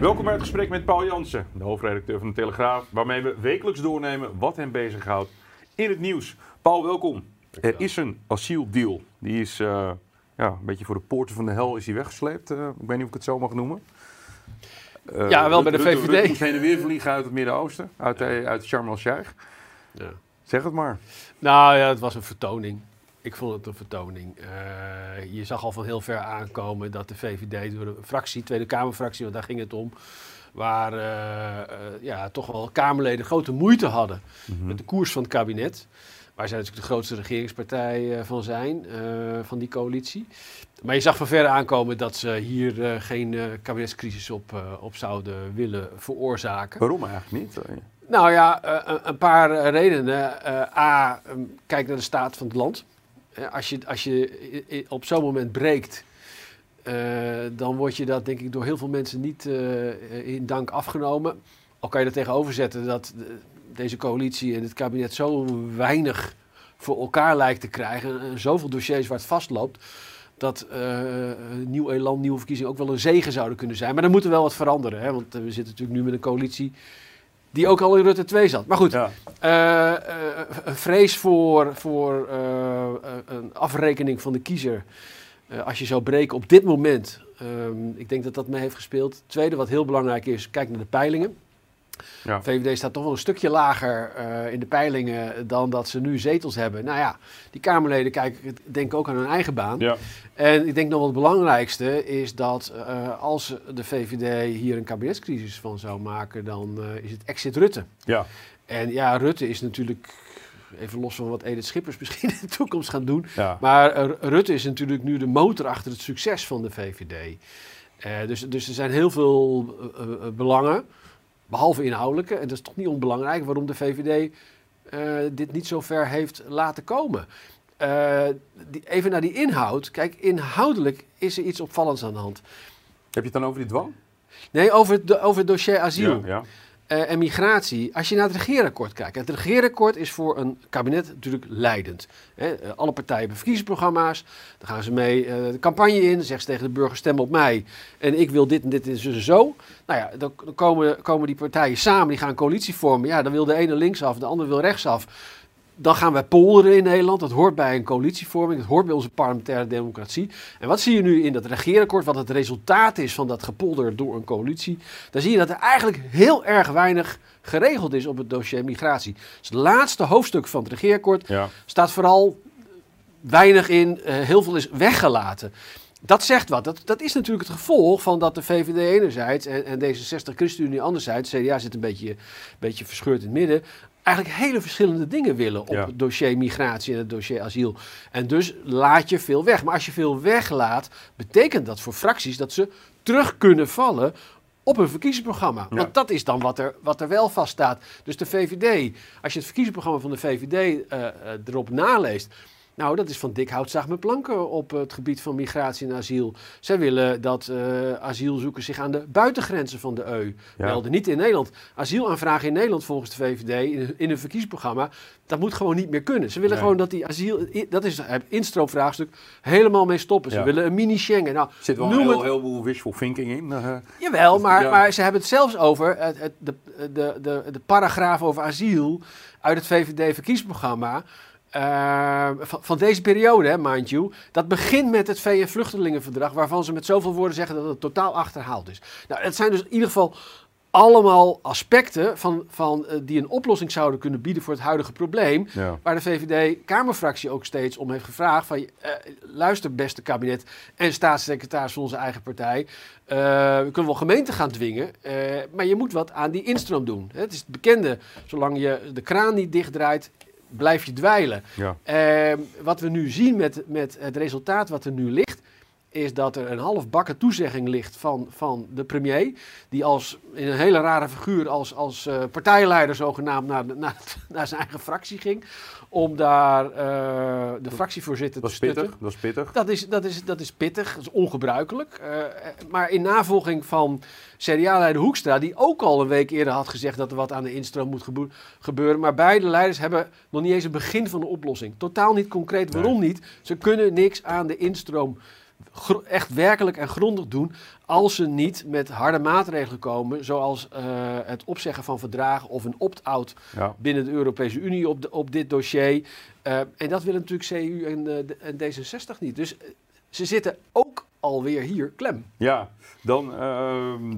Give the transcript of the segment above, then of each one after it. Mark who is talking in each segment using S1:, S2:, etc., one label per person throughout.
S1: Welkom bij het gesprek met Paul Jansen, de hoofdredacteur van de Telegraaf, waarmee we wekelijks doornemen wat hem bezighoudt in het nieuws. Paul, welkom. Er is een asieldeal. Die is uh, ja, een beetje voor de poorten van de hel is die weggesleept. Uh, ik weet niet of ik het zo mag noemen.
S2: Uh, ja, wel bij de VVD.
S1: Rutte heen en weer vliegen uit het Midden-Oosten, uit, uit Sharm el-Sheikh. Ja. Zeg het maar.
S2: Nou ja, het was een vertoning. Ik vond het een vertoning. Uh, je zag al van heel ver aankomen dat de VVD door de fractie, Tweede Kamerfractie, want daar ging het om, waar uh, uh, ja, toch wel Kamerleden grote moeite hadden mm -hmm. met de koers van het kabinet. Waar zij natuurlijk de grootste regeringspartij van zijn, van die coalitie. Maar je zag van ver aankomen dat ze hier geen kabinetscrisis op, op zouden willen veroorzaken.
S1: Waarom eigenlijk niet?
S2: Nou ja, een paar redenen. A, kijk naar de staat van het land. Als je, als je op zo'n moment breekt, uh, dan word je dat denk ik door heel veel mensen niet uh, in dank afgenomen. Al kan je er tegenover zetten dat deze coalitie en het kabinet zo weinig voor elkaar lijkt te krijgen. En zoveel dossiers waar het vastloopt. Dat uh, nieuw elan, nieuwe verkiezingen ook wel een zegen zouden kunnen zijn. Maar dan moet er wel wat veranderen. Hè? Want we zitten natuurlijk nu met een coalitie die ook al in Rutte 2 zat. Maar goed, ja. uh, uh, een vrees voor, voor uh, een afrekening van de kiezer. als je zou breken op dit moment. Um, ik denk dat dat mee heeft gespeeld. Tweede, wat heel belangrijk is, kijk naar de peilingen. Ja. VVD staat toch wel een stukje lager uh, in de peilingen dan dat ze nu zetels hebben. Nou ja, die Kamerleden kijken denk ook aan hun eigen baan. Ja. En ik denk nog wel het belangrijkste is dat uh, als de VVD hier een kabinetscrisis van zou maken, dan uh, is het exit Rutte. Ja. En ja, Rutte is natuurlijk, even los van wat Edith Schippers misschien in de toekomst gaan doen. Ja. Maar Rutte is natuurlijk nu de motor achter het succes van de VVD. dus, dus er zijn heel veel belangen. Behalve inhoudelijke, en dat is toch niet onbelangrijk, waarom de VVD uh, dit niet zo ver heeft laten komen. Uh, die, even naar die inhoud. Kijk, inhoudelijk is er iets opvallends aan de hand.
S1: Heb je het dan over die dwang?
S2: Nee, over het, over het dossier asiel. Ja, ja. En migratie. Als je naar het regeerakkoord kijkt. Het regeerakkoord is voor een kabinet natuurlijk leidend. Hè, alle partijen hebben verkiezingsprogramma's. Dan gaan ze mee uh, de campagne in. Zeggen ze tegen de burger stem op mij. En ik wil dit en dit en zo. Nou ja, dan komen, komen die partijen samen. Die gaan een coalitie vormen. Ja, dan wil de ene linksaf, de andere wil rechtsaf. Dan gaan wij polderen in Nederland. Dat hoort bij een coalitievorming. Dat hoort bij onze parlementaire democratie. En wat zie je nu in dat regeerakkoord? Wat het resultaat is van dat gepolder door een coalitie. Dan zie je dat er eigenlijk heel erg weinig geregeld is op het dossier migratie. Dus het laatste hoofdstuk van het regeerakkoord ja. staat vooral weinig in. Uh, heel veel is weggelaten. Dat zegt wat. Dat, dat is natuurlijk het gevolg van dat de VVD enerzijds en, en D66 ChristenUnie anderzijds, CDA zit een beetje, beetje verscheurd in het midden, eigenlijk hele verschillende dingen willen op ja. het dossier migratie en het dossier asiel. En dus laat je veel weg. Maar als je veel weglaat, betekent dat voor fracties dat ze terug kunnen vallen op een verkiezingsprogramma. Ja. Want dat is dan wat er, wat er wel vaststaat. Dus de VVD, als je het verkiezingsprogramma van de VVD uh, uh, erop naleest nou, dat is van dik hout zaag met planken op het gebied van migratie en asiel. Zij willen dat uh, asielzoekers zich aan de buitengrenzen van de EU ja. melden. Niet in Nederland. Asielaanvragen in Nederland volgens de VVD in, in een verkiezingsprogramma, dat moet gewoon niet meer kunnen. Ze willen nee. gewoon dat die asiel, dat is het instroomvraagstuk, helemaal mee stoppen. Ze ja. willen een mini-Schengen. Nou,
S1: Zit wel een heel, heleboel wishful thinking in. Uh,
S2: Jawel, maar, ja. maar ze hebben het zelfs over het, het, de, de, de, de paragraaf over asiel uit het VVD-verkiezingsprogramma. Uh, van, van, deze periode, hè, mind you. Dat begint met het VN-vluchtelingenverdrag, waarvan ze met zoveel woorden zeggen dat het totaal achterhaald is. Nou, het zijn dus in ieder geval allemaal aspecten van, van, uh, die een oplossing zouden kunnen bieden voor het huidige probleem. Ja. Waar de VVD-Kamerfractie ook steeds om heeft gevraagd: van, uh, luister, beste kabinet en staatssecretaris van onze eigen partij. we kunnen wel gemeenten gaan dwingen, maar je moet wat aan die instroom doen. Het is het bekende: zolang je de kraan niet dichtdraait, blijf je dweilen. Ja. Ehm, wat we nu zien met, met het resultaat wat er nu ligt, is dat er een half bakken toezegging ligt van, van de premier. Die als, in een hele rare figuur als, als uh, partijleider zogenaamd naar, naar, naar zijn eigen fractie ging. Om daar uh, de fractievoorzitter
S1: te
S2: stutten.
S1: Pittig, dat is pittig.
S2: Dat is, dat is, dat is pittig, dat is ongebruikelijk. Uh, maar in navolging van CDA-leider Hoekstra, die ook al een week eerder had gezegd dat er wat aan de instroom moet gebeuren. Maar beide leiders hebben nog niet eens een begin van de oplossing. Totaal niet concreet. Waarom niet? Ze kunnen niks aan de instroom echt werkelijk en grondig doen als ze niet met harde maatregelen komen, zoals uh, het opzeggen van verdragen of een opt-out binnen de Europese Unie op, de, op dit dossier. Uh, en dat willen natuurlijk CU en, uh, en D66 niet. Dus ze zitten ook alweer hier klem.
S1: Ja, dan ehm,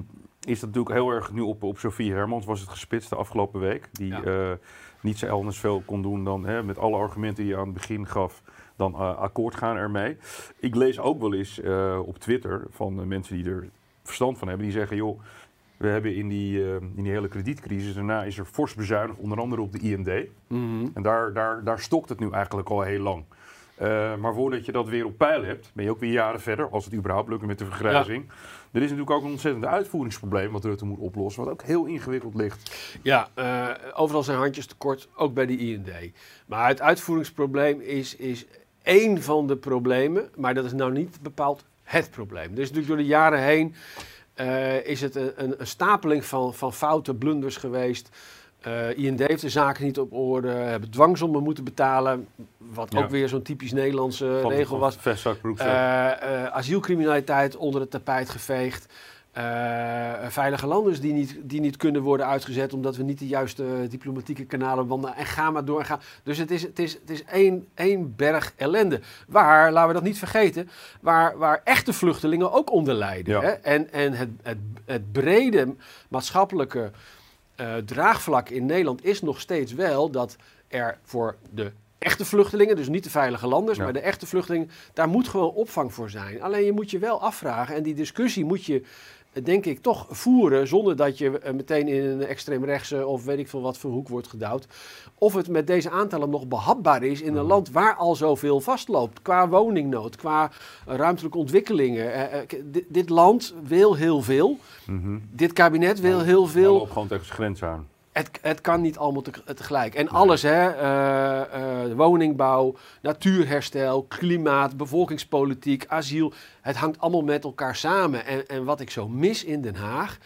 S1: is dat natuurlijk heel erg nu op, op Sofie Hermans was het gespitst de afgelopen week. Die ja. niet zo anders veel kon doen dan hè, met alle argumenten die je aan het begin gaf dan uh, akkoord gaan ermee. Ik lees ook wel eens uh, op Twitter van mensen die er verstand van hebben, die zeggen: joh, we hebben in die, uh, in die hele kredietcrisis, daarna is er fors bezuinigd, onder andere op de IND. Mm -hmm. En daar, daar, daar stokt het nu eigenlijk al heel lang. maar voordat je dat weer op peil hebt, ben je ook weer jaren verder, als het überhaupt lukt met de vergrijzing. Ja. Er is natuurlijk ook een ontzettend uitvoeringsprobleem wat Rutte moet oplossen, wat ook heel ingewikkeld ligt.
S2: Ja, uh, overal zijn handjes tekort, ook bij de IND. Maar het uitvoeringsprobleem is, is één van de problemen, maar dat is nou niet bepaald het probleem. Dus natuurlijk door de jaren heen uh, is het een, een, stapeling van, van fouten, blunders geweest. Uh, IND heeft de zaken niet op orde, hebben dwangsommen moeten betalen, wat ook weer zo'n typisch Nederlandse van, regel was. Uh, asielcriminaliteit onder het tapijt geveegd. Uh, veilige landers die niet, die niet kunnen worden uitgezet omdat we niet de juiste diplomatieke kanalen wandelen. En ga maar door en ga. Dus het is, het is, het is één, één berg ellende. Waar, laten we dat niet vergeten, waar, waar echte vluchtelingen ook onder lijden. Hè? En, en het, het, het brede maatschappelijke uh, draagvlak in Nederland is nog steeds wel dat er voor de echte vluchtelingen, dus niet de veilige landers, maar de echte vluchtelingen, daar moet gewoon opvang voor zijn. Alleen je moet je wel afvragen, en die discussie moet je denk ik, toch voeren zonder dat je eh, meteen in een extreemrechtse of weet ik veel wat voor hoek wordt gedouwd. Of het met deze aantallen nog behapbaar is in een mhm. land waar al zoveel vastloopt. Qua woningnood, qua ruimtelijke ontwikkelingen. Eh, eh, dit, land wil heel veel. Mhm. Dit kabinet wil heel veel.
S1: op gewoon tegen zijn grens aan.
S2: Het, het kan niet allemaal tegelijk. En alles, hè, uh, uh, woningbouw, natuurherstel, klimaat, bevolkingspolitiek, asiel. Het hangt allemaal met elkaar samen. En, en wat ik zo mis in Den Haag,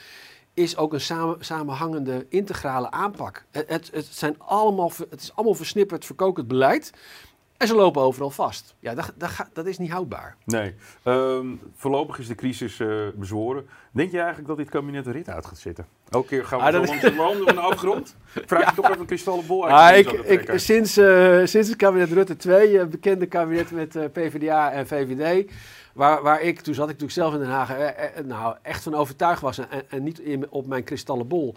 S2: is ook een samen, samenhangende integrale aanpak. Het, het, het, zijn allemaal, het is allemaal versnipperd, verkokend beleid. En ze lopen overal vast. Ja, dat, dat, dat is niet houdbaar.
S1: Nee. Um, voorlopig is de crisis uh, bezworen. Denk je eigenlijk dat dit kabinet rit uit gaat zitten? Elke keer gaan we ah, zo langs de de afgrond. Vraag je ja. toch even een kristallenbol uit.
S2: Ah, ik, ik, sinds, uh, sinds het kabinet Rutte 2, uh, bekende kabinet met PvdA en VVD... Waar, waar ik, toen zat ik natuurlijk zelf in Den Haag, nou, echt van overtuigd was... en, en niet in, op mijn kristallenbol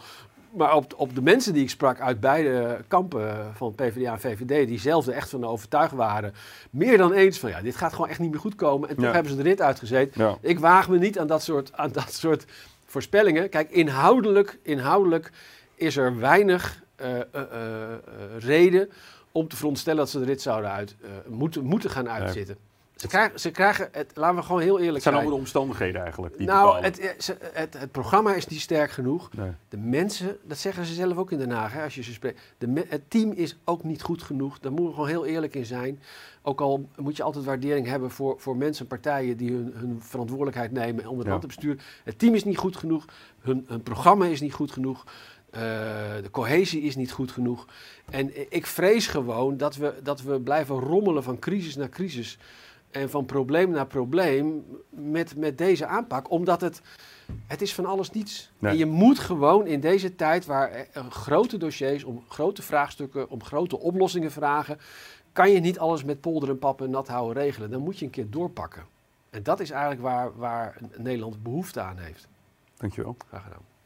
S2: maar op, op de mensen die ik sprak uit beide kampen van PvdA en VVD, die zelf er echt van overtuigd waren, meer dan eens van ja, dit gaat gewoon echt niet meer goed komen. En toch hebben ze de rit uitgezet. Ik waag me niet aan dat soort, aan dat soort voorspellingen. Kijk, inhoudelijk, inhoudelijk is er weinig uh, uh, uh, reden om te veronderstellen dat ze de rit zouden uit, moeten, moeten gaan uitzitten. Ze krijgen, ze krijgen het, laten we gewoon heel eerlijk
S1: zijn. Het zijn allemaal de omstandigheden eigenlijk. Die
S2: nou, het, het, het, programma is niet sterk genoeg. Nee. De mensen, dat zeggen ze zelf ook in Den Haag, hè, als je ze spreekt. De, het team is ook niet goed genoeg. Daar moeten we gewoon heel eerlijk in zijn. Ook al moet je altijd waardering hebben voor, voor mensen en partijen die hun, hun verantwoordelijkheid nemen onder de ja. hand bestuur. Het team is niet goed genoeg. Hun, hun programma is niet goed genoeg. Uh, de cohesie is niet goed genoeg. En ik vrees gewoon dat we, dat we blijven rommelen van crisis naar crisis en van probleem naar probleem met, met deze aanpak. Omdat het, het is van alles niets. En je moet gewoon in deze tijd waar grote dossiers om grote vraagstukken, om grote oplossingen vragen, kan je niet alles met polder en pap en nat houden regelen. Dan moet je een keer doorpakken. En dat is eigenlijk waar, waar Nederland behoefte aan heeft.
S1: Dankjewel.
S2: Graag gedaan.